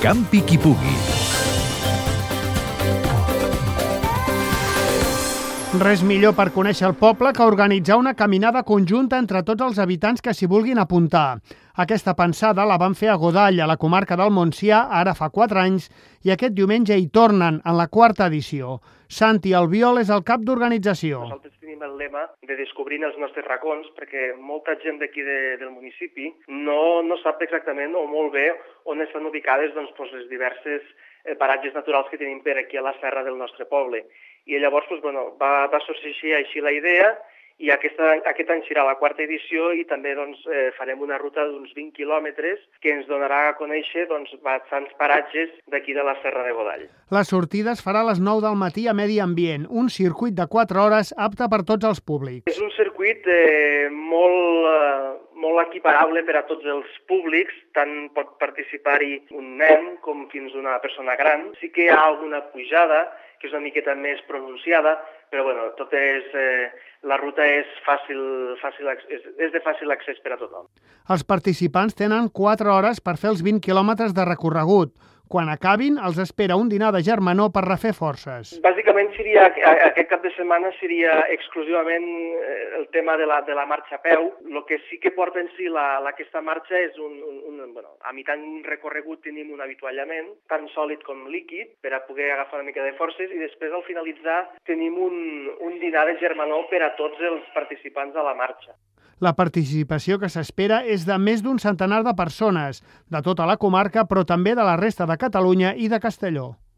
Campi qui pugui. Res millor per conèixer el poble que organitzar una caminada conjunta entre tots els habitants que s'hi vulguin apuntar. Aquesta pensada la van fer a Godall, a la comarca del Montsià, ara fa 4 anys, i aquest diumenge hi tornen, en la quarta edició. Santi Albiol és el cap d'organització. Nosaltres lema de descobrint els nostres racons, perquè molta gent d'aquí de, del municipi no, no sap exactament o molt bé on estan ubicades doncs, doncs, les diverses eh, paratges naturals que tenim per aquí a la serra del nostre poble. I llavors doncs, bueno, va, va sorgir així la idea i aquesta, aquest any serà la quarta edició i també doncs, eh, farem una ruta d'uns 20 quilòmetres que ens donarà a conèixer doncs, bastants paratges d'aquí de la Serra de Godall. La sortida es farà a les 9 del matí a Medi Ambient, un circuit de 4 hores apte per tots els públics. És un circuit eh, molt, eh, molt equiparable per a tots els públics, tant pot participar-hi un nen com fins una persona gran. Sí que hi ha alguna pujada, que és una miqueta més pronunciada, però bueno, tot és, eh, la ruta és, fàcil, fàcil, és, és de fàcil accés per a tothom. Els participants tenen 4 hores per fer els 20 quilòmetres de recorregut. Quan acabin, els espera un dinar de germanor per refer forces. Bàsicament seria, aquest cap de setmana seria exclusivament eh, el tema de la, de la marxa a peu. El que sí que porta en si la, la, aquesta marxa és un, un, un bueno, a mitjà d'un recorregut tenim un avituallament, tant sòlid com líquid, per a poder agafar una mica de forces, i després al finalitzar tenim un, un dinar de germanor per a tots els participants de la marxa. La participació que s'espera és de més d'un centenar de persones, de tota la comarca, però també de la resta de Catalunya i de Castelló.